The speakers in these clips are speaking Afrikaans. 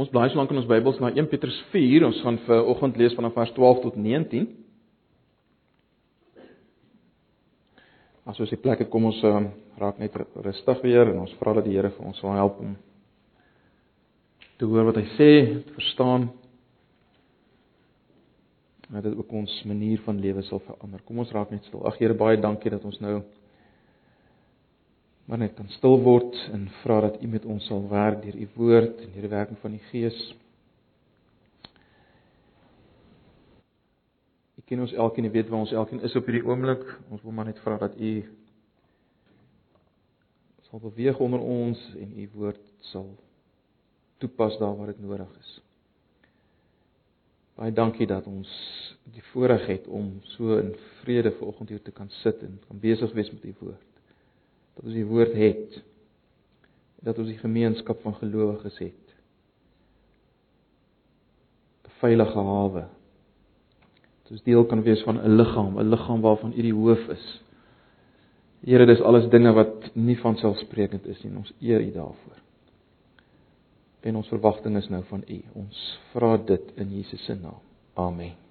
Ons blaai so lank in ons Bybels na 1 Petrus 4. Ons gaan vir oggend lees vanaf vers 12 tot 19. As ons die plekke kom ons uh, raak net rustig weer en ons vra dat die Here vir ons wil help om te hoor wat hy sê, te verstaan. Dat dit ook ons manier van lewe sal verander. Kom ons raak net stil. Ag Here, baie dankie dat ons nou maar net kan stil word en vra dat U met ons sal werk deur U woord en deur die werking van die Gees. U ken ons elkeen, U weet waar ons elkeen is op hierdie oomblik. Ons wil maar net vra dat U sal beweeg onder ons en U woord sal toepas daar waar dit nodig is. Baie dankie dat ons die voorreg het om so in vrede vanoggend hier te kan sit en kan besig wees met U woord dat ons die woord het. Dat ons die gemeenskap van gelowiges het. 'n veilige hawe. Dat ons deel kan wees van 'n liggaam 'n liggaam waarvan U die hoof is. Here dis alles dinge wat nie van selfsprekend is nie. Ons eer U daarvoor. En ons verwagting is nou van U. Ons vra dit in Jesus se naam. Amen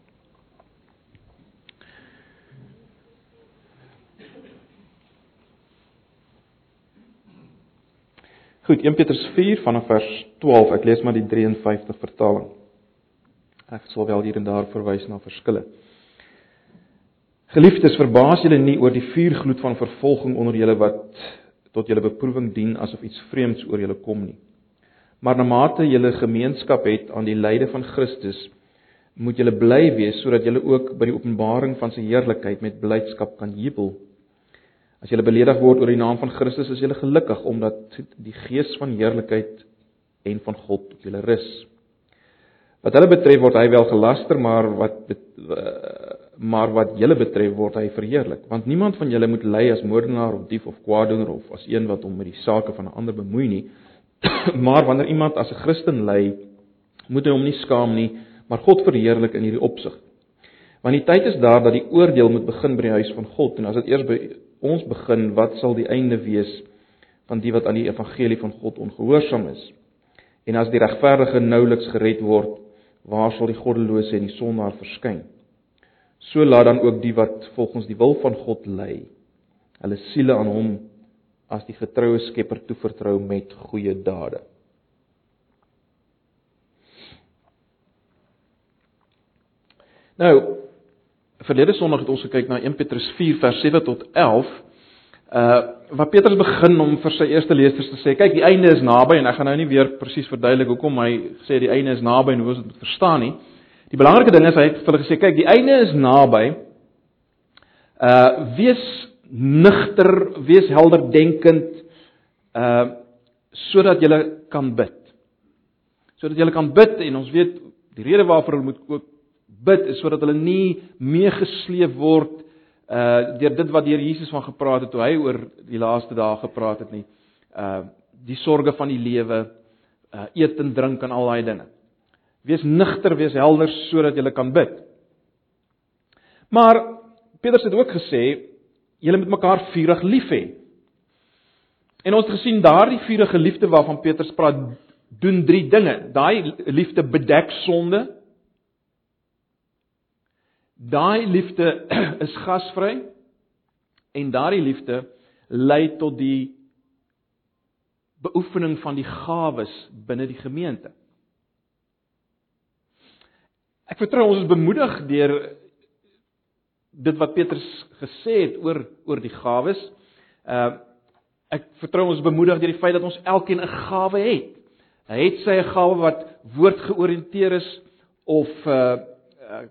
Goed, 1 Petrus 4 vanaf vers 12. Ek lees maar die 53 vertaling. Ek sal wel hier en daar verwys na verskille. Geliefdes, verbaas julle nie oor die vuurgloed van vervolging onder julle wat tot julle beproewing dien asof iets vreemds oor julle kom nie. Maar na mate julle gemeenskap het aan die lyde van Christus, moet julle bly wees sodat julle ook by die openbaring van sy heerlikheid met blydskap kan jubel As jy beledig word oor die naam van Christus, is jy gelukkig omdat die gees van heerlikheid en van God op julle rus. Wat hulle betref word hy wel gelaster, maar wat maar wat julle betref word hy verheerlik, want niemand van julle moet ly as moordenaar of dief of kwaadoener of as een wat hom met die sake van 'n ander bemoei nie. maar wanneer iemand as 'n Christen ly, moet hy hom nie skaam nie, maar God verheerlik in hierdie opsig. Want die tyd is daar dat die oordeel moet begin by die huis van God en as dit eers by ons begin, wat sal die einde wees van die wat aan die evangelie van God ongehoorsaam is? En as die regverdige nouliks gered word, waar sal die goddelose en die sondaar verskyn? So laat dan ook die wat volgens die wil van God lei, hulle siele aan hom as die getroue Skepper toevertrou met goeie dade. Nou, verlede Sondag het ons gekyk na 1 Petrus 4 vers 7 tot 11. Uh waar Petrus begin om vir sy eerste lesers te sê, kyk, die einde is naby en ek gaan nou nie weer presies verduidelik hoekom hy sê die einde is naby en hoe ons dit moet verstaan nie. Die belangrike ding is hy het vir hulle gesê, kyk, die einde is naby. Uh wees nigter, wees helder denkend uh sodat jy kan bid. Sodat jy kan bid en ons weet die rede waarvoor hulle moet ook bid is sodat hulle nie meegesleep word uh deur dit wat deur Jesus van gepraat het toe hy oor die laaste dae gepraat het nie. Uh die sorges van die lewe, uh eet en drink en al daai dinge. Wees nigter, wees helder sodat jy kan bid. Maar Petrus het ook gesê julle moet mekaar vurig lief hê. En ons het gesien daardie vurige liefde waarvan Petrus praat doen drie dinge. Daai liefde bedek sonde, Daai liefde is gasvry en daardie liefde lei tot die beoefening van die gawes binne die gemeente. Ek vertrou ons is bemoedig deur dit wat Petrus gesê het oor oor die gawes. Uh ek vertrou ons is bemoedig deur die feit dat ons elkeen 'n gawe het. Hy het sy 'n gawe wat woordgeoriënteerd is of uh, uh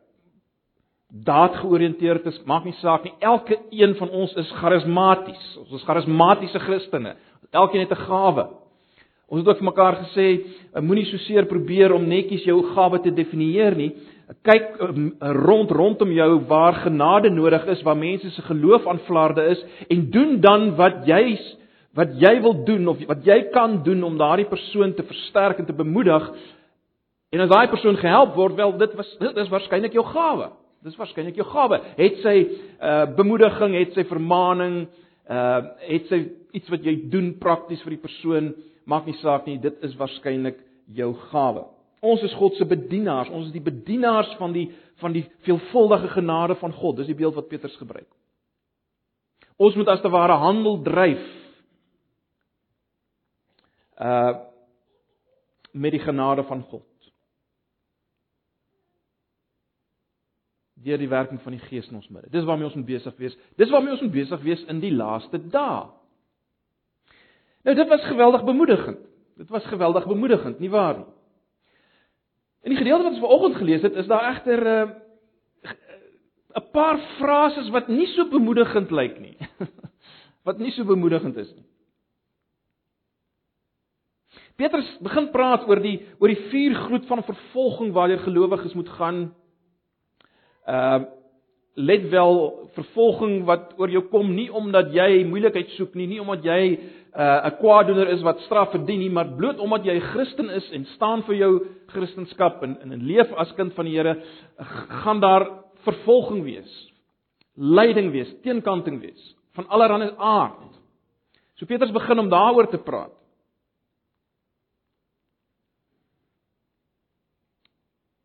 daadgeoriënteerd is, maak nie saak nie. Elke een van ons is charismaties. Ons is charismatiese Christene. Elkeen het 'n gawe. Ons het ook vir mekaar gesê, eh, moenie so seer probeer om netjies jou gawe te definieer nie. Kyk ehm, rond rondom jou waar genade nodig is, waar mense se geloof aanvlaarde is en doen dan wat jy wat jy wil doen of wat jy kan doen om daardie persoon te versterk en te bemoedig. En as daai persoon gehelp word, wel dit was dit is waarskynlik jou gawe. Dis waarskynlik jou gawe. Het sy uh bemoediging, het sy vermaaning, uh het sy iets wat jy doen prakties vir die persoon, maak nie saak nie, dit is waarskynlik jou gawe. Ons is God se bedienaars, ons is die bedienaars van die van die veelvuldige genade van God. Dis die beeld wat Petrus gebruik. Ons moet as te ware handel dryf. Uh met die genade van God. Deur die werking van die Gees in ons midde. Dis waarmee ons moet besig wees. Dis waarmee ons moet besig wees in die laaste dae. Nou dit was geweldig bemoedigend. Dit was geweldig bemoedigend, nie waar nie? In die gedeelte wat ons vanoggend gelees het, is daar egter 'n uh, 'n paar frases wat nie so bemoedigend lyk nie. wat nie so bemoedigend is nie. Petrus begin praat oor die oor die vuurgloed van vervolging waardeur gelowiges moet gaan. Uh let wel vervolging wat oor jou kom nie omdat jy moeilikheid soek nie, nie omdat jy uh, 'n kwaadoener is wat straf verdien nie, maar bloot omdat jy 'n Christen is en staan vir jou Christendom en en leef as kind van die Here, gaan daar vervolging wees. Lyding wees, teenkanting wees van allerlei aard. So Petrus begin om daaroor te praat.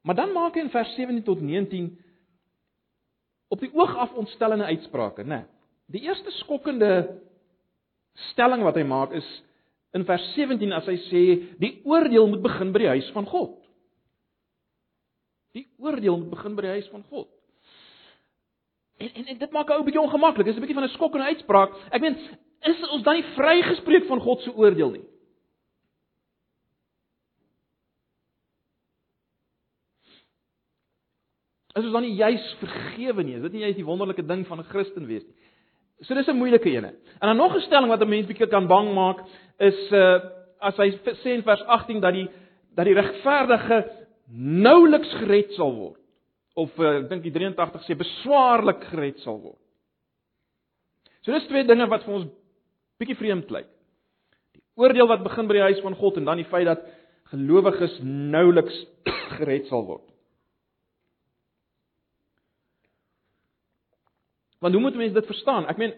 Maar dan maak hy in vers 17 tot 19 op die oog af ontstellende uitsprake, né? Nee, die eerste skokkende stelling wat hy maak is in vers 17 as hy sê die oordeel moet begin by die huis van God. Die oordeel moet begin by die huis van God. En en, en dit maak 'n ou bietjie ongemaklik. Dis 'n bietjie van 'n skokkende uitspraak. Ek meen, is ons dan nie vrygespreek van God se oordeel nie? Is ons dan nie juis vergewe nie? Is dit nie juis die wonderlike ding van 'n Christen wees nie? So dis 'n moeilike ene. En dan nog 'n stelling wat 'n mens bietjie kan bang maak is uh as hy sê in vers 18 dat die dat die regverdige nouliks gered sal word. Of uh, ek dink die 83 sê beswaarlik gered sal word. So dis twee dinge wat vir ons bietjie vreemd klink. Die oordeel wat begin by die huis van God en dan die feit dat gelowiges nouliks gered sal word. Want hoe moet mense dit verstaan? Ek meen,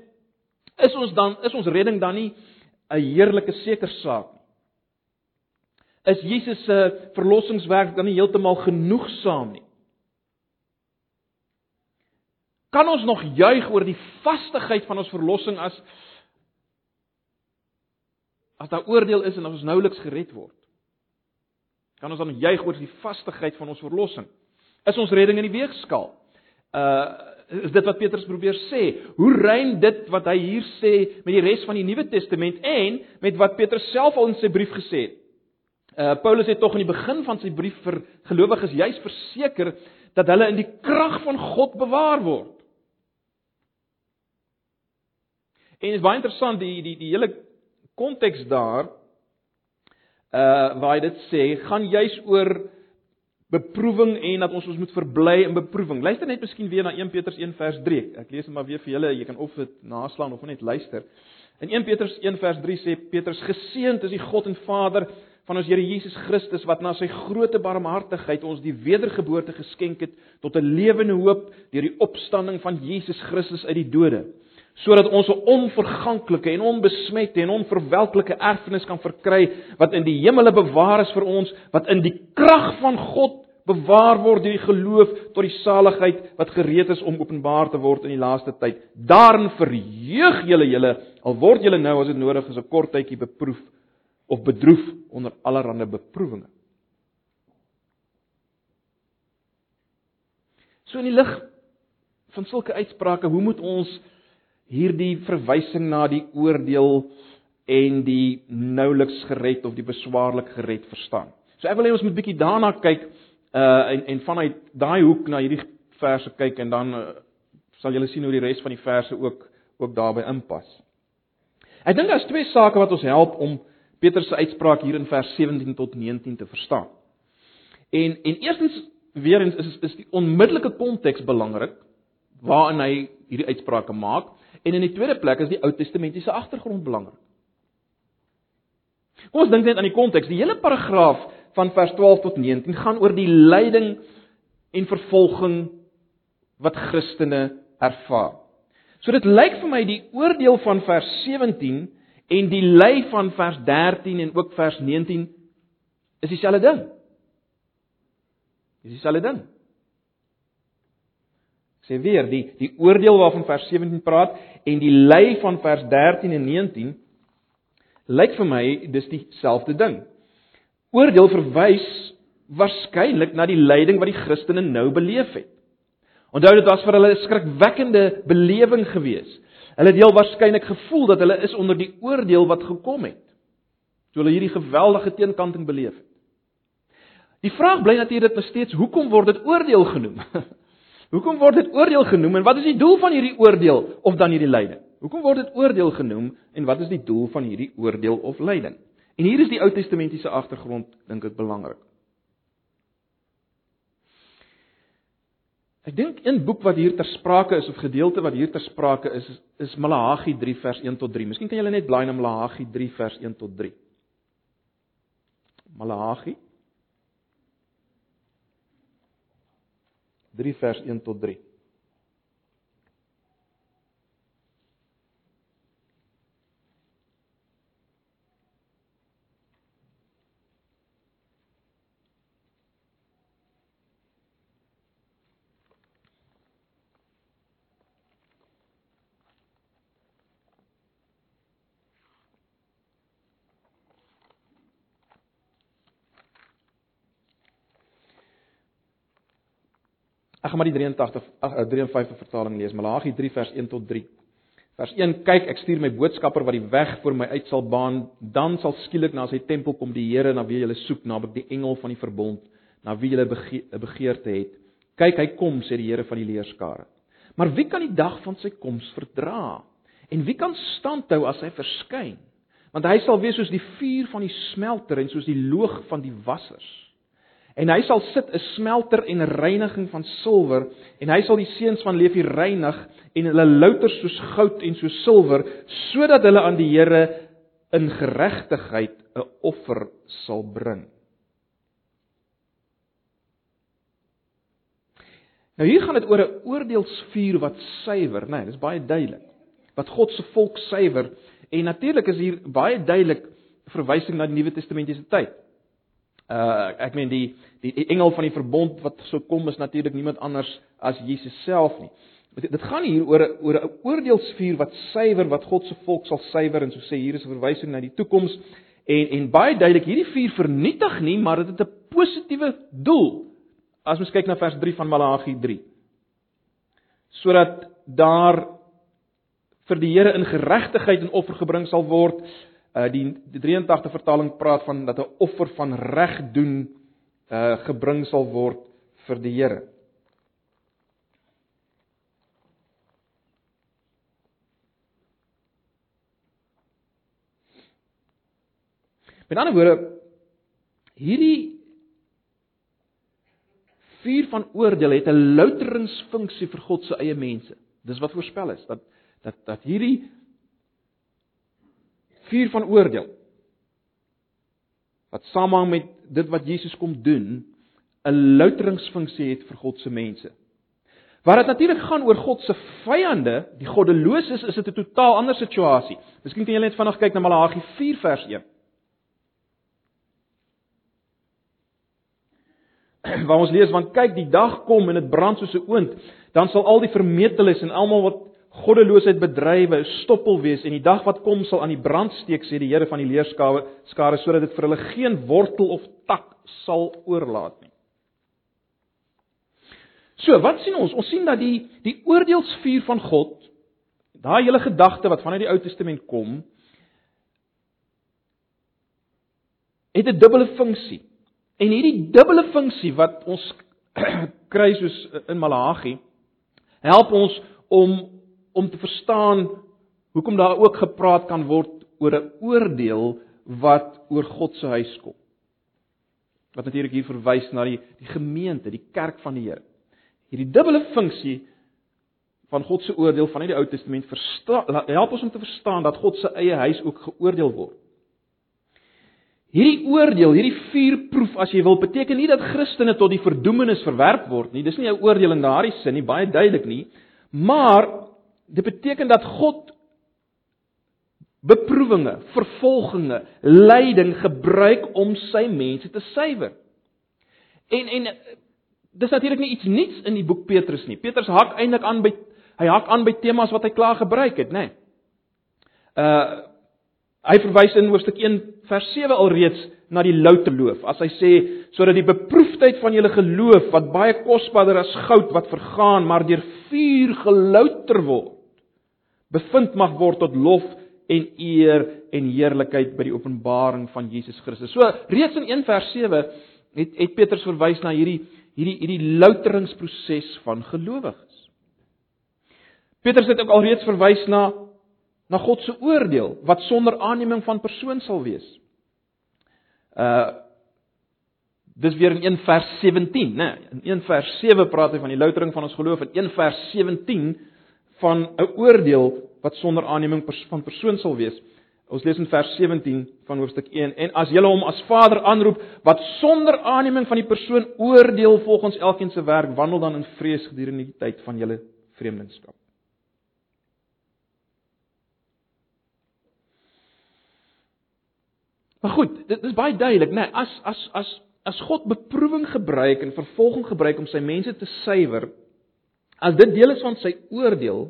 is ons dan is ons redding dan nie 'n heerlike seker saak nie? Is Jesus se verlossingswerk dan nie heeltemal genoegsaam nie? Kan ons nog juig oor die vastigheid van ons verlossing as as daar oordeel is en ons nouliks gered word? Kan ons dan juig oor die vastigheid van ons verlossing? Is ons redding in die weegskaal? Uh is dit wat Petrus probeer sê. Hoe rym dit wat hy hier sê met die res van die Nuwe Testament en met wat Petrus self al in sy brief gesê het? Uh Paulus het tog in die begin van sy brief vir gelowiges juis verseker dat hulle in die krag van God bewaar word. En dit is baie interessant die die die hele konteks daar uh waar hy dit sê, gaan juis oor beproewing en dat ons ons moet verbly in beproewing. Luister net miskien weer na 1 Petrus 1 vers 3. Ek lees dit maar weer vir julle. Jy kan of dit naslaan of net luister. In 1 Petrus 1 vers 3 sê Petrus: "Geseënd is die God en Vader van ons Here Jesus Christus wat na sy groote barmhartigheid ons die wedergeboorte geskenk het tot 'n lewende hoop deur die opstanding van Jesus Christus uit die dode." sodat ons 'n onverganklike en onbesmette en onverwelklike erfenis kan verkry wat in die hemele bewaar is vir ons wat in die krag van God bewaar word deur die geloof tot die saligheid wat gereed is om openbaar te word in die laaste tyd. Daarin verheug julle julle al word julle nou as dit nodig is 'n kort tydjie beproef of bedroef onder allerlei beproewinge. So in die lig van sulke uitsprake, hoe moet ons hierdie verwysing na die oordeel en die nouliks gered of die beswaarlik gered verstaan? So ek wil hê ons moet bietjie daarna kyk uh en en vanuit daai hoek na hierdie verse kyk en dan uh, sal julle sien hoe die res van die verse ook ook daarbey inpas. Ek dink daar's twee sake wat ons help om Petrus se uitspraak hier in vers 17 tot 19 te verstaan. En en eerstens weer eens is is die onmiddellike konteks belangrik waarin hy hierdie uitsprake maak en in die tweede plek is die Ou Testamentiese agtergrond belangrik. Kom ons dink net aan die konteks. Die hele paragraaf van vers 12 tot 19 gaan oor die lyding en vervolging wat Christene ervaar. So dit lyk vir my die oordeel van vers 17 en die ly van vers 13 en ook vers 19 is dieselfde ding. Dis dieselfde ding. Ek sê weer, die die oordeel waarvan vers 17 praat en die lei van vers 13 en 19 lyk vir my dis dieselfde ding. Oordeel verwys waarskynlik na die lyding wat die Christene nou beleef het. Onthou dit was vir hulle 'n skrikwekkende belewing geweest. Hulle het heel waarskynlik gevoel dat hulle is onder die oordeel wat gekom het. Toe hulle hierdie geweldige teenkanting beleef het. Die vraag bly natuurlik nog steeds, hoekom word dit oordeel genoem? hoekom word dit oordeel genoem en wat is die doel van hierdie oordeel of dan hierdie lyding? Hoekom word dit oordeel genoem en wat is die doel van hierdie oordeel of lyding? En hier is die Ou Testamentiese agtergrond dink ek belangrik. Ek dink een boek wat hier ter sprake is of gedeelte wat hier ter sprake is is Maleagi 3 vers 1 tot 3. Miskien kan julle net blaai na Maleagi 3 vers 1 tot 3. Maleagi 3 vers 1 tot 3. Ek gaan maar die 83 53 vertaling lees. Malagi 3 vers 1 tot 3. Vers 1: Kyk, ek stuur my boodskapper wat die weg vir my uit sal baan, dan sal skielik na sy tempel kom die Here na wie jy soek, naamlik die engel van die verbond, na wie jy 'n bege begeerte het. Kyk, hy kom, sê die Here van die leerskare. Maar wie kan die dag van sy koms verdra? En wie kan standhou as hy verskyn? Want hy sal wees soos die vuur van die smelter en soos die loog van die wassers. En hy sal sit 'n smelter en reiniging van silwer en hy sal die seuns van Lewi reinig en hulle louter soos goud en soos silwer sodat hulle aan die Here in geregtigheid 'n offer sal bring. Nou hier gaan dit oor 'n oordeelsvuur wat suiwer, né? Nee, dis baie duidelik. Wat God se volk suiwer en natuurlik is hier baie duidelik verwysing na die Nuwe Testamentiese tyd. Uh ek meen die die, engel van die verbond wat sou kom is natuurlik niemand anders as Jesus self nie. Dit, gaan hier oor 'n oor 'n oordeelsvuur wat suiwer wat God se volk sal suiwer en so sê hier is 'n verwysing na die toekoms en en baie duidelik hierdie vuur vernietig nie maar dit het 'n positiewe doel. As ons kyk na vers 3 van Malagi 3. Sodat daar vir die Here in geregtigheid 'n offer gebring sal word Uh die, die 83 vertaling praat van dat 'n offer van reg doen uh gebring sal word vir die Here. Met ander woorde hierdie vuur van oordeel het 'n louteringsfunksie vir God se eie mense. Dis wat voorspel is dat dat dat hierdie vuur van oordeel wat samehang met dit wat Jesus kom doen 'n louteringsfunksie het vir God se mense. Waar dit natuurlik gaan oor God se vyande, die goddeloses, is dit 'n totaal ander situasie. Miskien kan julle net vanaand kyk na Malagi 4 vers 1. Waar ons lees want kyk die dag kom en dit brand soos 'n oond, dan sal al die vermeteles en almal wat goddeloosheid bedrywe stoppel wees en die dag wat kom sal aan die brand steek sê die Here van die leerskawe skare sodat dit vir hulle geen wortel of tak sal oorlaat nie. So, wat sien ons? Ons sien dat die die oordeelsvuur van God, daai hele gedagte wat vanuit die Ou Testament kom, het 'n dubbele funksie. En hierdie dubbele funksie wat ons kry soos in Malagi help ons om om te verstaan hoekom daar ook gepraat kan word oor 'n oordeel wat oor God se huis kom. Wat natuurlik hier verwys na die die gemeente, die kerk van die Here. Hierdie dubbele funksie van God se oordeel vanuit die Ou Testament verstaan help ons om te verstaan dat God se eie huis ook geoordeel word. Hierdie oordeel, hierdie vuurproef as jy wil, beteken nie dat Christene tot die verdoemenis verwerp word nie. Dis nie 'n oordeel in daardie sin nie, baie duidelik nie. Maar dit beteken dat God beproewinge, vervolginge, lyding gebruik om sy mense te suiwer. En en dis natuurlik nie iets nuuts in die boek Petrus nie. Petrus hak eintlik aan by hy hak aan by temas wat hy klaar gebruik het, nê. Nee. Uh hy verwys in hoofstuk 1 vers 7 alreeds na die louter loof. As hy sê sodat die beproefdheid van julle geloof wat baie kosbaarder as goud wat vergaan, maar deur vuur gelouter word, bevind mag word tot lof en eer en heerlikheid by die openbaring van Jesus Christus. So reeds in 1 vers 7 het het Petrus verwys na hierdie hierdie hierdie louteringsproses van gelowiges. Petrus het ook alreeds verwys na na God se oordeel wat sonder aanneming van persoon sal wees. Uh dis weer in 1 vers 17, né? Nee, in 1 vers 7 praat hy van die loutering van ons geloof en 1 vers 17 van 'n oordeel wat sonder aanneming van persoon sal wees. Ons lees in vers 17 van hoofstuk 1 en as julle hom as Vader aanroep wat sonder aanneming van die persoon oordeel volgens elkeen se werk, wandel dan in vrees gedurende die tyd van julle vreemdelingskap. Maar goed, dit is baie duidelik, né? Nee, as as as as God beproewing gebruik en vervolging gebruik om sy mense te suiwer, as dit deel is van sy oordeel,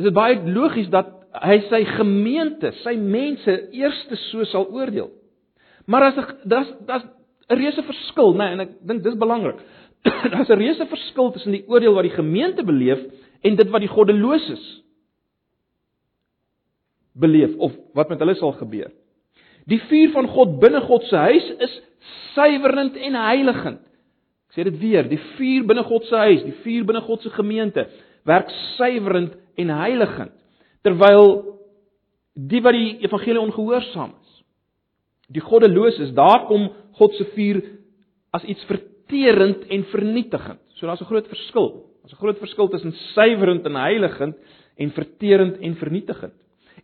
is dit baie logies dat hy sy gemeente, sy mense eerste so sal oordeel. Maar as das das 'n reuse verskil, né? Nee, en ek dink dis belangrik. Daar's 'n reuse verskil tussen die oordeel wat die gemeente beleef en dit wat die goddeloses beleef of wat met hulle sal gebeur. Die vuur van God binne God se huis is suiwerend en heiligend. Ek sê dit weer, die vuur binne God se huis, die vuur binne God se gemeente werk suiwerend en heiligend. Terwyl die wat die evangelie ongehoorsaam is, die goddeloses, daar kom God se vuur as iets verterend en vernietigend. So daar's 'n groot verskil. Daar's 'n groot verskil tussen suiwerend en heiligend en verterend en vernietigend.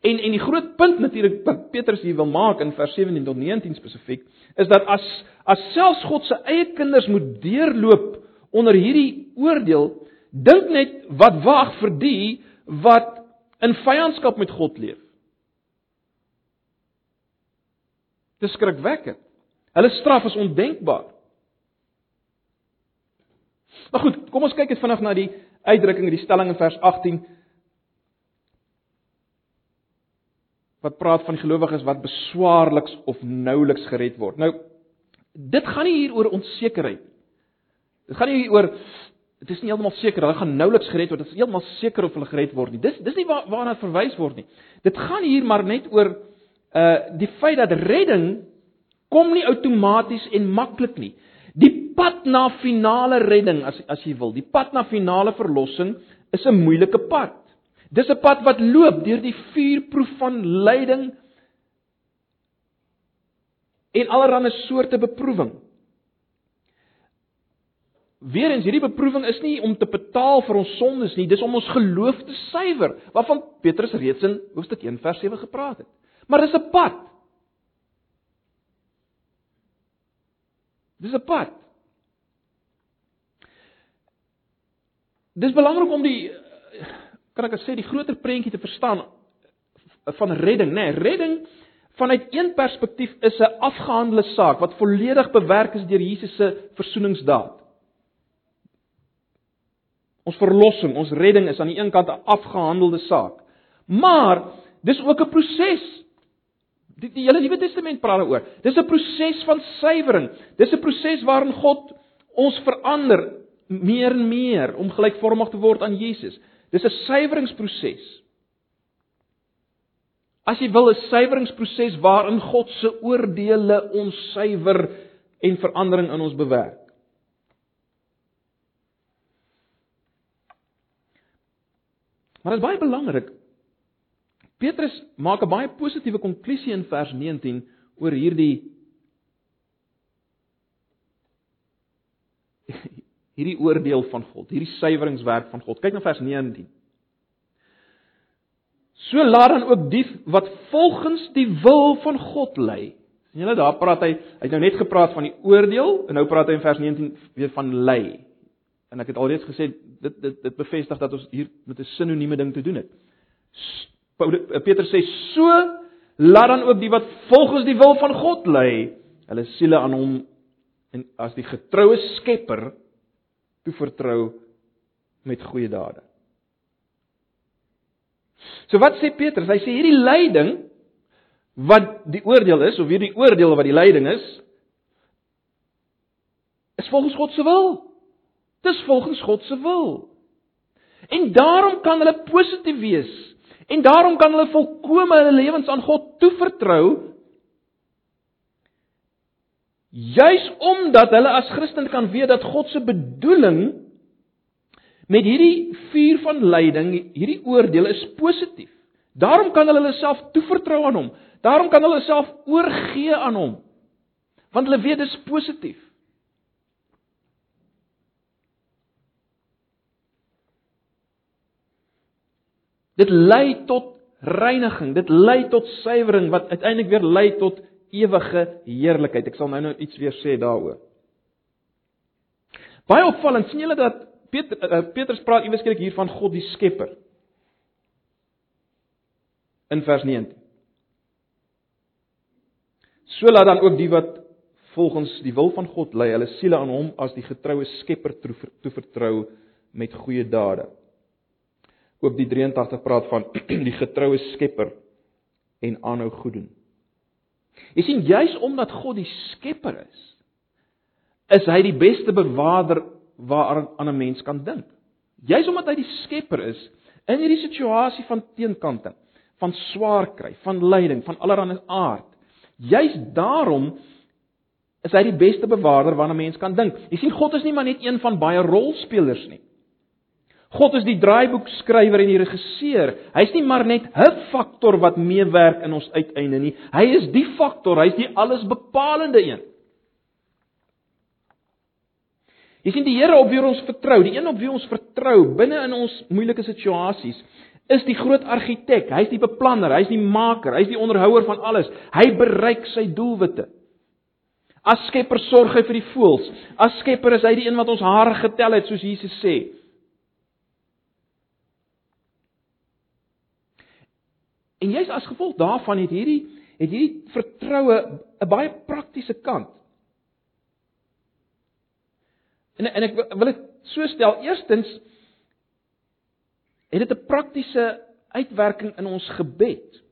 En en die groot punt natuurlik wat Petrus hier wil maak in vers 17 tot 19 spesifiek is dat as as selfs God se eie kinders moet deurloop onder hierdie oordeel, dink net wat wag vir die wat in vyandskap met God leef. Dis skrikwekkend. Hulle straf is ondenkbaar. Maar goed, kom ons kyk net vinnig na die uitdrukking in die stelling in vers 18 wat praat van gelowiges wat beswaarliks of nouliks gered word. Nou dit gaan nie hier oor onsekerheid nie. Dit gaan nie oor dit is nie heeltemal seker hulle gaan nouliks gered word. Dit is heeltemal seker of hulle gered word nie. Dis dis nie waar, waarna verwys word nie. Dit gaan hier maar net oor uh die feit dat redding kom nie outomaties en maklik nie. Die pad na finale redding as as jy wil, die pad na finale verlossing is 'n moeilike pad. Dis 'n pad wat loop deur die vuurproef van lyding en allerlei soorte beproewing. Weerens hierdie beproewing is nie om te betaal vir ons sondes nie, dis om ons geloof te suiwer, waarvan Petrus reeds in hoofstuk 1 vers 7 gepraat het. Maar dis 'n pad. Dis 'n pad. Dis belangrik om die kan ek sê die groter prentjie te verstaan van redding, nê? Nee, redding vanuit een perspektief is 'n afgehandelde saak wat volledig bewerk is deur Jesus se versoeningsdaad. Ons verlossing, ons redding is aan die een kant 'n afgehandelde saak. Maar dis ook 'n proses. Die, die hele Nuwe Testament praat daaroor. Dis 'n proses van suiwering. Dis 'n proses waarin God ons verander meer en meer om gelykvormig te word aan Jesus. Dis 'n suiweringsproses. As jy wil 'n suiweringsproses waarin God se oordeele ons suiwer en verandering in ons bewerk. Maar dit is baie belangrik. Petrus maak 'n baie positiewe konklusie in vers 19 oor hierdie hierdie oordeel van God, hierdie suiweringswerk van God. Kyk na vers 19. So laat dan ook die wat volgens die wil van God lei. sien julle daar praat hy, hy het nou net gepraat van die oordeel en nou praat hy in vers 19 weer van lei. En ek het alreeds gesê dit dit dit bevestig dat ons hier met 'n sinonieme ding te doen het. Petrus sê so laat dan ook die wat volgens die wil van God lei, hulle siele aan hom en as die getroue Skepper toevertrou met goeie dade. So wat sê Petrus? Hy sê hierdie lyding wat die oordeel is of hierdie oordeel wat die lyding is is volgens God se wil. Dis volgens God se wil. En daarom kan hulle positief wees. En daarom kan hulle volkome hulle lewens aan God toevertrou. Juis omdat hulle as Christen kan weet dat God se bedoeling met hierdie vuur van lyding, hierdie oordeel is positief. Daarom kan hulle hulle self toevertrou aan hom. Daarom kan hulle self oorgee aan hom. Want hulle weet dis positief. Dit lei tot reiniging, dit lei tot suiwering wat uiteindelik weer lei tot ewige heerlikheid. Ek sal nou nou iets weer sê daaroor. Baie opvallend, sien julle dat Peter uh, Petrus praat iewers skielik hier van God die Skepper. In vers 19. So laat dan ook die wat volgens die wil van God lei, hulle siele aan hom as die getroue Skepper toevertrou met goeie dade. Ook die 83 praat van die getroue Skepper en aanhou goed doen. Jy sien juis omdat God die Skepper is, is hy die beste bewaarder waaraan 'n mens kan dink. Juis omdat hy die Skepper is in hierdie situasie van teenkanting, van swaar kry, van lyding, van allerlei aard. Juis daarom is hy die beste bewaarder waarna 'n mens kan dink. Jy sien God is nie maar net een van baie rolspelers nie. God is die draaiboekskrywer en die regisseur. Hy's nie maar net 'n faktor wat meewerk in ons uiteinde nie. Hy is die faktor, hy's die allesbepalende een. Jy sien die Here op wie ons vertrou, die een op wie ons vertrou binne in ons moeilike situasies, is die groot argitek. Hy's die beplanner, hy's die maker, hy's die onderhouer van alles. Hy bereik sy doelwitte. As Skepper sorg hy vir die voëls. As Skepper is hy die een wat ons hare getel het, soos Jesus sê. En jy's as gevolg daarvan het hierdie het hierdie vertroue 'n baie praktiese kant. En en ek wil dit so stel. Eerstens het dit 'n praktiese uitwerking in ons gebed.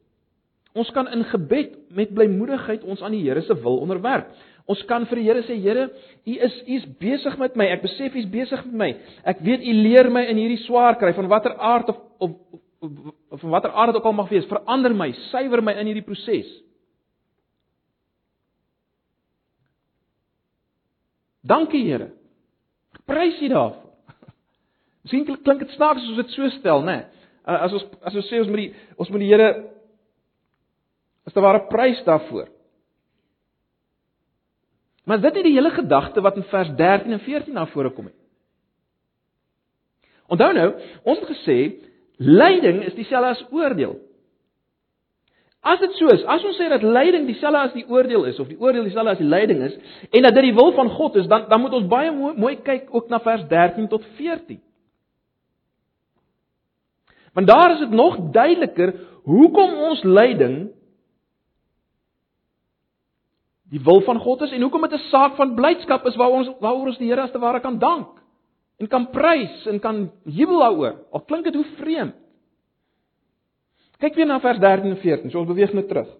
Ons kan in gebed met blymoedigheid ons aan die Here se wil onderwerp. Ons kan vir die Here sê, Here, U is U is besig met my. Ek besef U is besig met my. Ek weet U leer my in hierdie swaar kry van watter aard of of van watter aard dit ook al mag wees, verander my, suiwer my in hierdie proses. Dankie Here. Prys U daarvoor. Miskien klink dit snaaks as ons dit so stel, né? Nee. As ons as ons sê ons moet die ons moet die Here as daar ware prys daarvoor. Maar dit is die hele gedagte wat in vers 13 en 14 na vore kom het. Onthou nou, ons het gesê lyding is dieselfde as oordeel. As dit so is, as ons sê dat lyding dieselfde as die oordeel is of die oordeel dieselfde as die lyding is en dat dit die wil van God is, dan dan moet ons baie mooi, mooi kyk ook na vers 13 tot 14. Want daar is dit nog duideliker hoekom ons lyding die wil van God is en hoekom dit 'n saak van blydskap is waaroor ons waaroor ons die Here as te ware kan dank en kan prys en kan jubel daaroor. Al klink dit hoe vreemd. Kyk weer na vers 13 en 14. So ons beweeg net terug.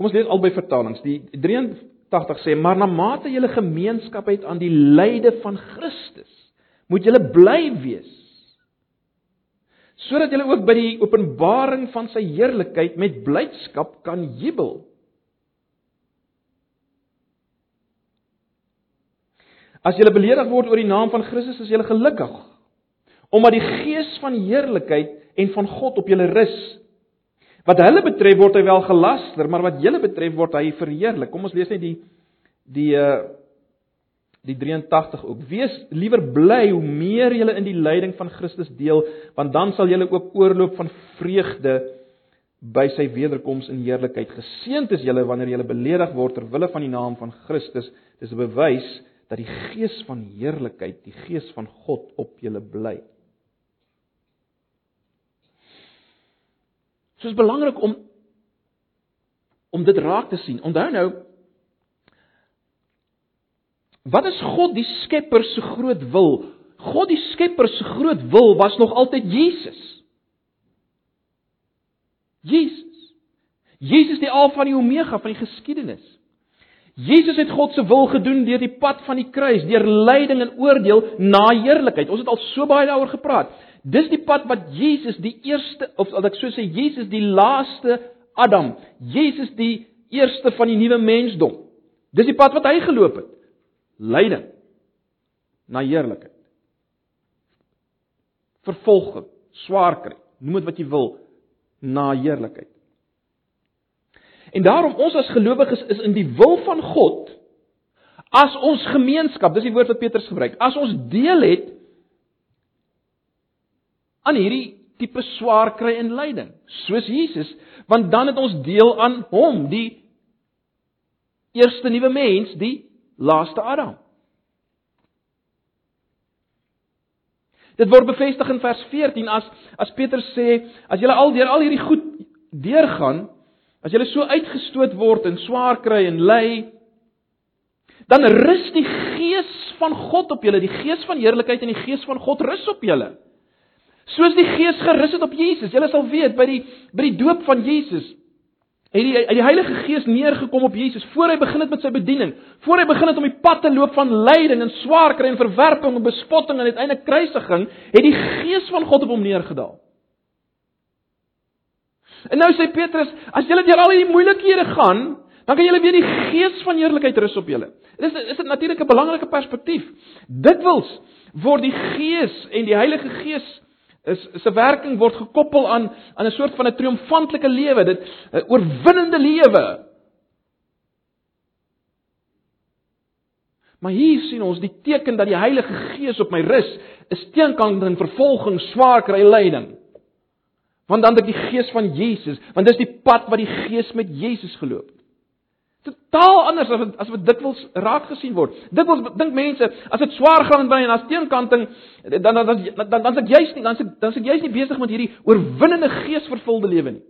Kom ons lees albei vertalings. Die 83 sê: "Maar na mate julle gemeenskap het aan die lyde van Christus, moet julle bly wees, sodat julle ook by die openbaring van sy heerlikheid met blydskap kan jubel." As jy beledig word oor die naam van Christus, is jy gelukkig. Omdat die gees van heerlikheid en van God op julle rus. Wat hulle betref word hy wel gelaster, maar wat julle betref word hy verheerlik. Kom ons lees net die die uh die 83 ook. Wees liewer bly hoe meer julle in die lyding van Christus deel, want dan sal julle ook oorloop van vreugde by sy wederkoms in heerlikheid. Geseënd is julle wanneer julle beledig word ter wille van die naam van Christus. Dis 'n bewys dat die gees van heerlikheid, die gees van God op julle bly. So is belangrik om om dit raak te sien. Onthou nou wat is God die Skepper se groot wil? God die Skepper se groot wil was nog altyd Jesus. Jesus. Jesus die Alfa en die Omega van die geskiedenis. Jesus het God se wil gedoen deur die pad van die kruis, deur lyding en oordeel na heerlikheid. Ons het al so baie daaroor gepraat. Dis die pad wat Jesus die eerste of as ek so sê Jesus die laaste Adam, Jesus die eerste van die nuwe mensdom. Dis die pad wat hy geloop het. Lyding na heerlikheid. Vervolging, swaar kry, noem dit wat jy wil, na heerlikheid. En daarom ons as gelowiges is in die wil van God as ons gemeenskap, dis die woord wat Petrus gebruik. As ons deel het aan hierdie tipe swaar kry en lyding, soos Jesus, want dan het ons deel aan hom, die eerste nuwe mens, die laaste Adam. Dit word bevestig in vers 14 as as Petrus sê, as julle al deur al hierdie goed deurgaan, As jy so uitgestoot word en swaar kry en ly, dan rus die gees van God op julle, die gees van heerlikheid en die gees van God rus op julle. Soos die gees gerus het op Jesus. Julle sal weet by die by die doop van Jesus het die die Heilige Gees neergekom op Jesus voor hy begin het met sy bediening, voor hy begin het om die pad te loop van lyding en swaar kry en verwerping en bespotting en uiteindelik kruisiging, het die Gees van God op hom neergedaal. En nou sê Petrus, as julle deur al hierdie moeilikhede gaan, dan kan julle weer die gees van heerlikheid rus op julle. Dis is dit natuurlik 'n belangrike perspektief. Dikwels word die gees en die Heilige Gees is se werking word gekoppel aan aan 'n soort van 'n triomfantelike lewe, dit 'n oorwinnende lewe. Maar hier sien ons die teken dat die Heilige Gees op my rus, is teenkant en vervolging, swaar kry, lyding. Want dan het ek die gees van Jesus, want dis die pad wat die gees met Jesus geloop het. Totaal anders as wat as wat dikwels raak gesien word. Dikwels dink mense as dit swaar gaan by en as teenkanting dan dan dan dan dan's ek juist nie dan's ek dan's ek juist nie besig met hierdie oorwinnende geesvervulde lewe nie.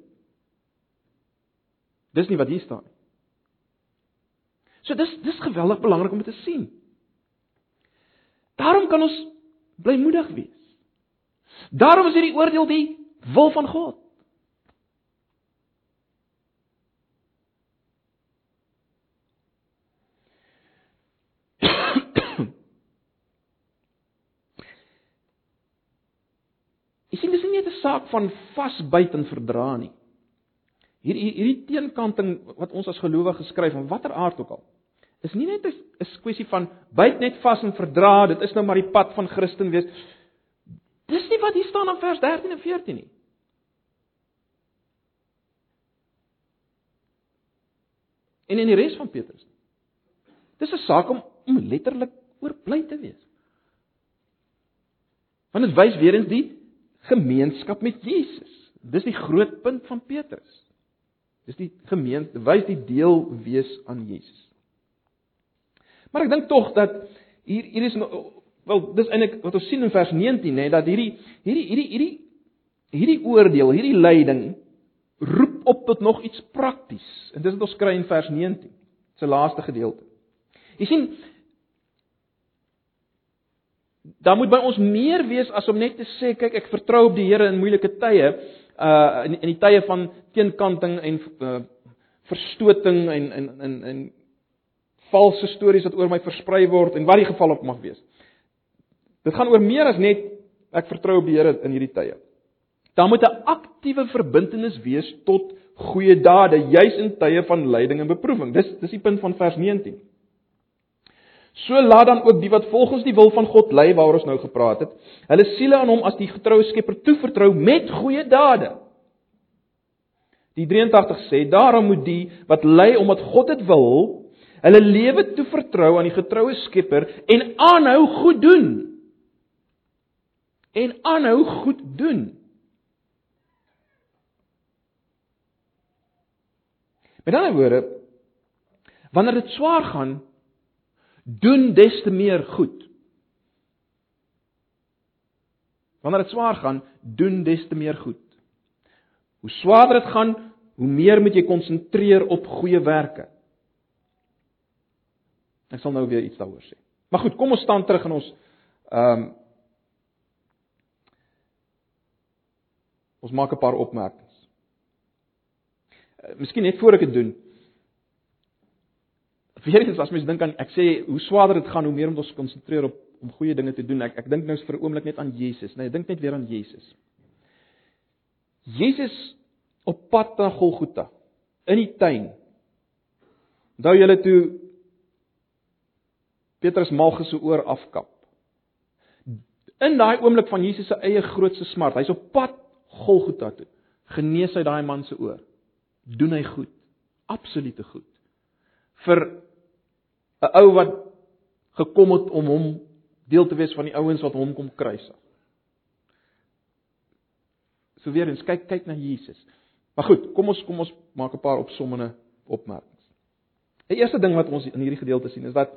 Dis nie wat hier staan nie. So dis dis geweldig belangrik om dit te sien. Daarom kan ons blymoedig wees. Daarom is hierdie oordeel die wil van God. Jy sien dis nie net 'n saak van vasbyt en verdra nie. Hierdie hierdie teenkanting wat ons as gelowiges skryf van watter aard ook al is nie net 'n kwessie van byt net vas en verdra, dit is nou maar die pad van Christen wees. Dis nie wat hier staan in vers 13 en 14 nie. En in die res van Petrus. Dis 'n saak om om letterlik oorbly te wees. Want dit wys weer eens die gemeenskap met Jesus. Dis die groot punt van Petrus. Dis die gemeente wys die deel wees aan Jesus. Maar ek dink tog dat hier hier is wel dis eintlik wat ons sien in vers 19 nê dat hierdie hierdie hierdie hierdie hierdie oordeel, hierdie lyding roep op tot nog iets prakties. En dis wat ons kry in vers 19, se laaste gedeelte. Jy sien daar moet by ons meer wees as om net te sê kyk ek vertrou op die Here in moeilike tye, uh in, in die tye van teenkanting en uh verstoting en en en en valse stories wat oor my versprei word en wat die geval ook mag wees. Dit gaan oor meer as net ek vertrou op die Here in hierdie tye. Daar moet 'n aktiewe verbintenis wees tot goeie dade, juis in tye van lyding en beproewing. Dis dis die punt van vers 19. So laat dan ook die wat volgens die wil van God ly waaroor ons nou gepraat het, hulle siele aan hom as die getroue Skepper toevertrou met goeie dade. Die 83 sê daarom moet die wat ly omdat God dit wil, hulle lewe toevertrou aan die getroue Skepper en aanhou goed doen en aanhou goed doen. Met ander woorde, wanneer dit swaar gaan, doen des te meer goed. Wanneer dit swaar gaan, doen des te meer goed. Hoe swaarder dit gaan, hoe meer moet jy konsentreer op goeie werke. Ek sal nou weer iets daaroor sê. Maar goed, kom ons staan terug in ons ehm um, Ons maak 'n paar opmerkings. Uh, miskien net voor ek dit doen. Weerens as mens dink aan ek sê hoe swaarder dit gaan, hoe meer moet ons konsentreer op om goeie dinge te doen. Ek ek dink nou vir 'n oomblik net aan Jesus, nee, ek dink net weer aan Jesus. Jesus op pad na Golgotha in die tuin. Onthou julle toe Petrus Malchus se oor afkap. In daai oomblik van Jesus se eie grootste smart, hy's op pad Golgotha toe. Genees hy daai man se oor. Doen hy goed. Absolute goed. Vir 'n ou wat gekom het om hom deel te wees van die ouens wat hom kom kruisig. So weer eens kyk kyk na Jesus. Maar goed, kom ons kom ons maak 'n paar opsommende opmerkings. Die eerste ding wat ons in hierdie gedeelte sien is dat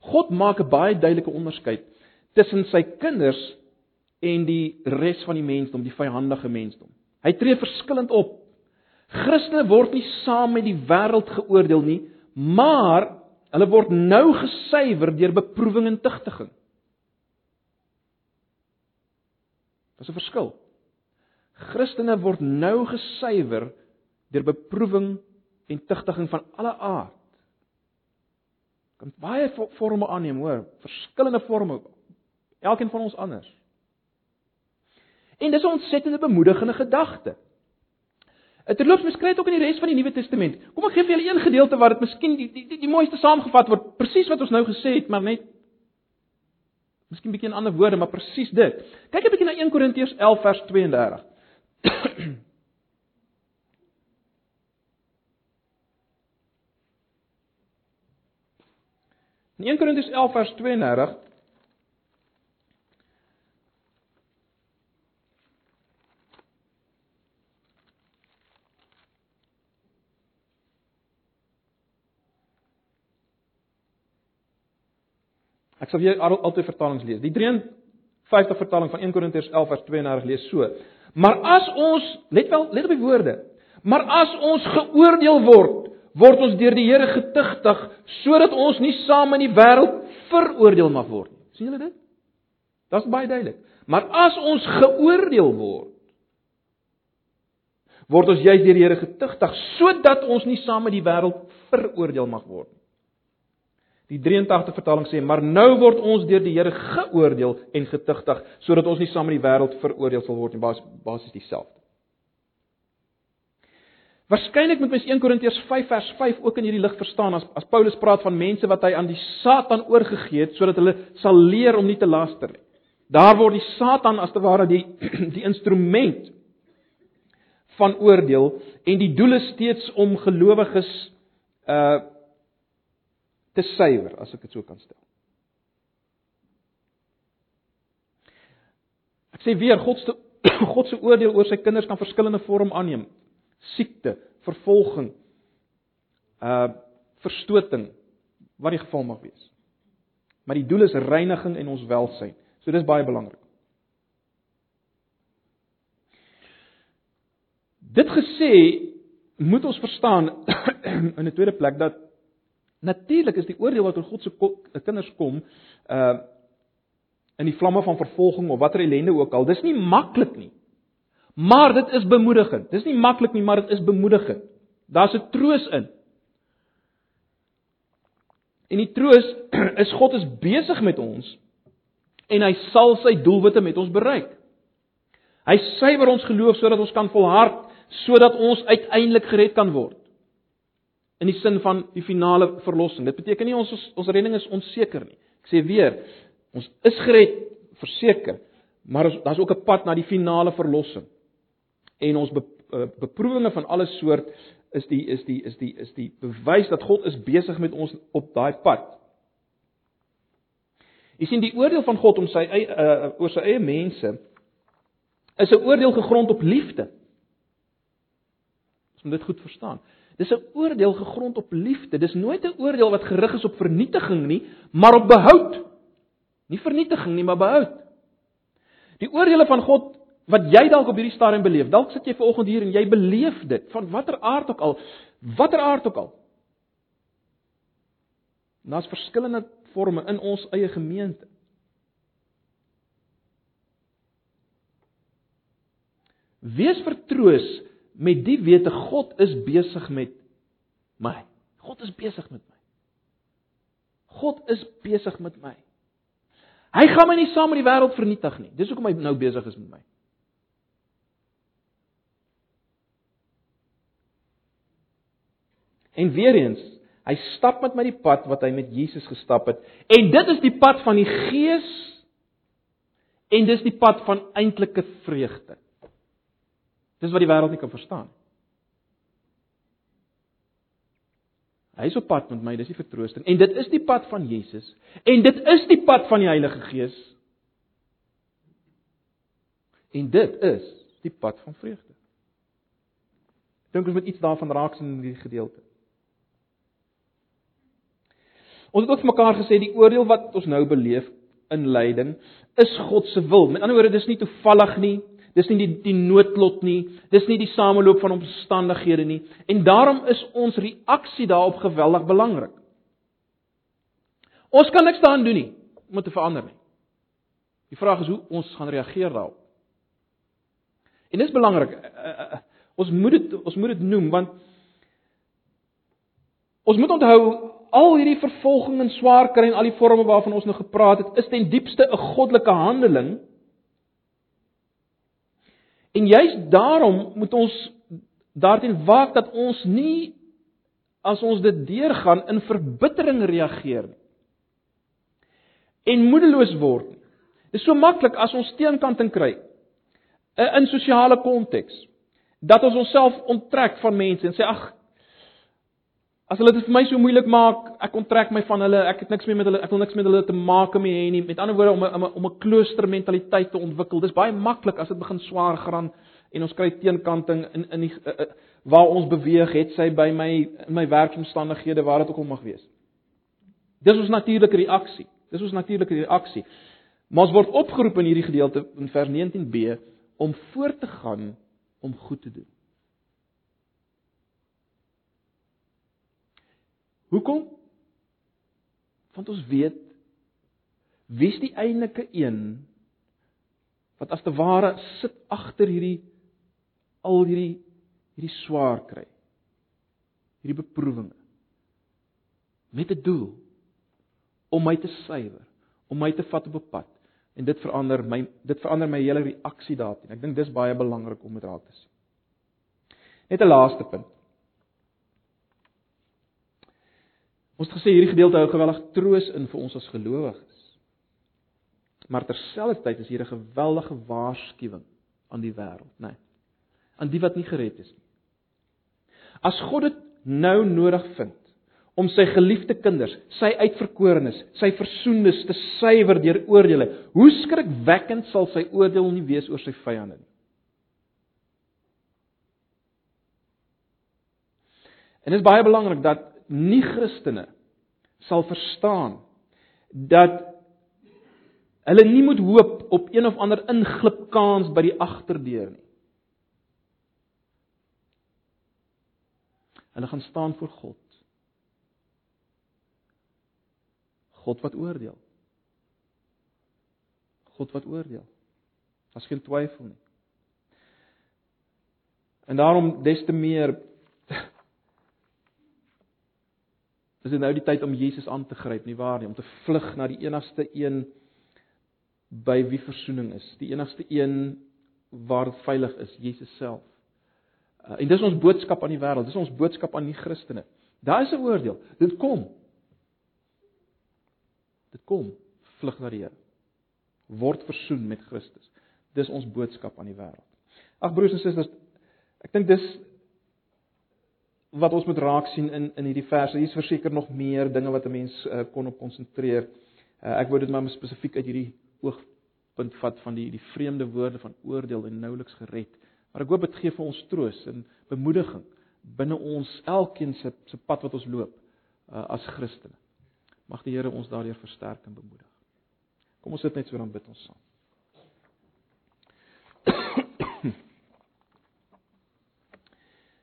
God maak 'n baie duidelike onderskeid tussen sy kinders en die res van die mensdom, die vyandige mensdom. Hy tree verskillend op. Christene word nie saam met die wêreld geoordeel nie, maar hulle word nou gesuiwer deur beproewing en tugtiging. Dis 'n verskil. Christene word nou gesuiwer deur beproewing en tugtiging van alle aard. Kan baie forme aanneem, hoor, verskillende forme. Elkeen van ons anders. En dis 'n ontsettende bemoedigende gedagte. Terloops, mens kry dit ook in die res van die Nuwe Testament. Kom ek gee vir julle een gedeelte waar dit miskien die die die, die mooiste saamgevat word, presies wat ons nou gesê het, maar net miskien bietjie in ander woorde, maar presies dit. Kyk 'n bietjie na 1 Korintiërs 11 vers 32. In 1 Korintiërs 11 vers 32 Ek sal weer altyd vertalings lees. Die 53 vertaling van 1 Korintiërs 11 vers 32 lees so: Maar as ons, let wel, let op die woorde. Maar as ons geoordeel word, word ons deur die Here getuigtig sodat ons nie saam in die wêreld veroordeel mag word nie. sien julle dit? Dit is baie duidelik. Maar as ons geoordeel word, word ons juis deur die Here getuigtig sodat ons nie saam met die wêreld veroordeel mag word nie. Die 83 vertaling sê: "Maar nou word ons deur die Here geoordeel en getuigtig sodat ons nie saam met die wêreld veroordeel sal word nie." Bas basies dieselfde. Waarskynlik moet mens 1 Korintiërs 5 vers 5 ook in hierdie lig verstaan as as Paulus praat van mense wat hy aan die Satan oorgegee het sodat hulle sal leer om nie te laster nie. Daar word die Satan as te ware die die instrument van oordeel en die doel is steeds om gelowiges uh te suiwer, as ek dit so kan stel. Ek sê weer God se God se oordeel oor sy kinders kan verskillende vorm aanneem. Siekte, vervolging, uh verstoting, wat die geval mag wees. Maar die doel is reiniging en ons welsyn. So dis baie belangrik. Dit gesê, moet ons verstaan in 'n tweede plek dat Natuurlik is die oordeel wat oor God se kinders kom, uh in die vlamme van vervolging of watter ellende ook al, dis nie maklik nie. Maar dit is bemoedigend. Dis nie maklik nie, maar dit is bemoedigend. Daar's 'n troos in. En die troos is God is besig met ons en hy sal sy doelwitte met ons bereik. Hy suiwer ons geloof sodat ons kan volhard, sodat ons uiteindelik gered kan word in die sin van die finale verlossing. Dit beteken nie ons ons redding is onseker nie. Ek sê weer, ons is gered verseker, maar daar's ook 'n pad na die finale verlossing. En ons be, uh, beproewinge van alle soort is die is die is die is die bewys dat God is besig met ons op daai pad. Jy sien die oordeel van God om sy eie uh, oor sy eie mense is 'n oordeel gegrond op liefde. Ons moet dit goed verstaan. Dis 'n oordeel gegrond op liefde. Dis nooit 'n oordeel wat gerig is op vernietiging nie, maar op behoud. Nie vernietiging nie, maar behoud. Die oordeele van God wat jy dalk op hierdie stadium beleef. Dalk sit jy ver oggend hier en jy beleef dit van watter aard ook al, watter aard ook al. Daar's verskillende forme in ons eie gemeente. Wees vertroos met die wete God is besig met my. God is besig met my. God is besig met my. Hy gaan my nie saam met die wêreld vernietig nie. Dis hoekom hy nou besig is met my. En weer eens, hy stap met my die pad wat hy met Jesus gestap het. En dit is die pad van die Gees en dis die pad van eintlike vreugde. Dis wat die wêreld nie kan verstaan. Hy is op pad met my, dis die vertroosting. En dit is die pad van Jesus en dit is die pad van die Heilige Gees. En dit is die pad van vreugde. Dink ons moet iets daarvan raak sien in hierdie gedeelte. Ons het ook vir mekaar gesê die oordeel wat ons nou beleef in lyding is God se wil. Met ander woorde, dis nie toevallig nie. Dis nie die die noodlot nie. Dis nie die sameloop van omstandighede nie. En daarom is ons reaksie daarop geweldig belangrik. Ons kan niks daaraan doen nie om dit te verander nie. Die vraag is hoe ons gaan reageer daarop. En dis belangrik. Eh, eh, eh, ons moet dit ons moet dit noem want ons moet onthou al hierdie vervolging en swaar kry en al die forme waarvan ons nou gepraat het, is ten diepste 'n goddelike handeling En juist daarom moet ons daarteen waak dat ons nie as ons dit deurgaan in verbittering reageer nie. En moedeloos word nie. Dit is so maklik as ons teenkanting kry in sosiale konteks dat ons onsself onttrek van mense en sê ag As hulle dit vir my so moeilik maak, ek onttrek my van hulle, ek het niks meer met hulle, ek wil niks met hulle te maak hê nie. Met ander woorde om 'n om 'n kloostermentaliteit te ontwikkel. Dis baie maklik as dit begin swaar gaan en ons kry teenkanting in in die uh, uh, waar ons beweeg, het sy by my in my werkomstandighede waar dit ook al mag wees. Dis ons natuurlike reaksie. Dis ons natuurlike reaksie. Maar ons word opgeroep in hierdie gedeelte in vers 19b om voort te gaan om goed te doen. Hoekom? Want ons weet wie's die eintlike een wat as te ware sit agter hierdie al hierdie hierdie swaar kry. Hierdie beproewinge met 'n doel om my te suiwer, om my te vat op 'n pad en dit verander my dit verander my hele reaksie daarteen. Ek dink dis baie belangrik om dit raak te sien. Net 'n laaste punt. Ons het gesê hierdie gedeelte hou geweldig troos in vir ons as gelowiges. Maar terselfdertyd is hier 'n geweldige waarskuwing aan die wêreld, né? Nee, aan die wat nie gered is nie. As God dit nou nodig vind om sy geliefde kinders, sy uitverkorenes, sy versoendes te suiwer deur oordeele, hoe skrikwekkend sal sy oordeel nie wees oor sy vyande nie? En dit is baie belangrik dat nie-Christene sal verstaan dat hulle nie moet hoop op een of ander inglipkans by die agterdeur nie. Hulle gaan staan voor God. God wat oordeel. God wat oordeel. Daar's geen twyfel nie. En daarom des te meer Is dit nou die tyd om Jesus aan te gryp, nie waar nie, om te vlug na die enigste een by wie verzoening is, die enigste een waar dit veilig is, Jesus self. Uh, en dis ons boodskap aan die wêreld, dis ons boodskap aan die Christene. Daar is 'n oordeel. Dit kom. Dit kom. Vlug na die Here. Word versoen met Christus. Dis ons boodskap aan die wêreld. Ag broers en susters, ek dink dis wat ons moet raak sien in in hierdie verse. Hier is verseker nog meer dinge wat 'n mens uh, kon op konsentreer. Uh, ek wou dit maar spesifiek uit hierdie oogpunt vat van die die vreemde woorde van oordeel en nouliks gered. Maar ek hoop dit gee vir ons troos en bemoediging binne ons elkeen se se pad wat ons loop uh, as Christene. Mag die Here ons daardeur versterk en bemoedig. Kom ons sit net so dan bid ons saam.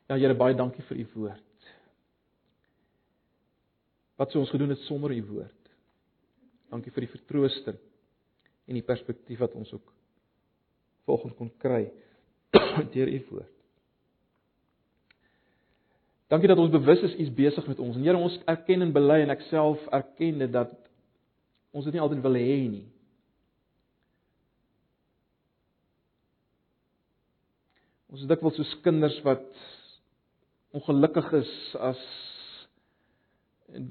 Ja Here, baie dankie vir u woord. Wat sou ons gedoen het sonder u woord? Dankie vir die vertroosting en die perspektief wat ons ook volgens kon kry deur u woord. Dankie dat ons bewus is is besig met ons. En Here, ons erken en bely en ek self erken dit dat ons dit nie altyd wil hê nie. Ons is dikwels soos kinders wat ongelukkig is as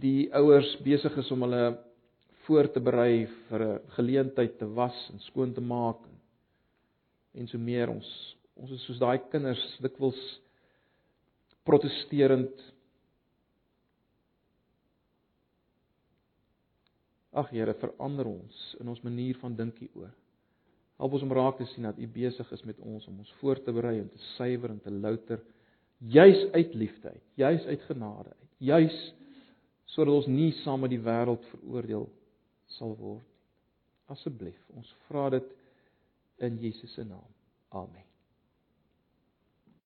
die ouers besig is om hulle voor te berei vir 'n geleentheid te was en skoon te maak en so meer ons ons is soos daai kinders dikwels protesterend Ag Here, verander ons in ons manier van dink hieroor. Help ons om raak te sien dat U besig is met ons om ons voor te berei en te suiwer en te louter juis uit liefde uit, juis uit genade uit, juis sodat ons nie saam met die wêreld veroordeel sal word nie. Asseblief, ons vra dit in Jesus se naam. Amen.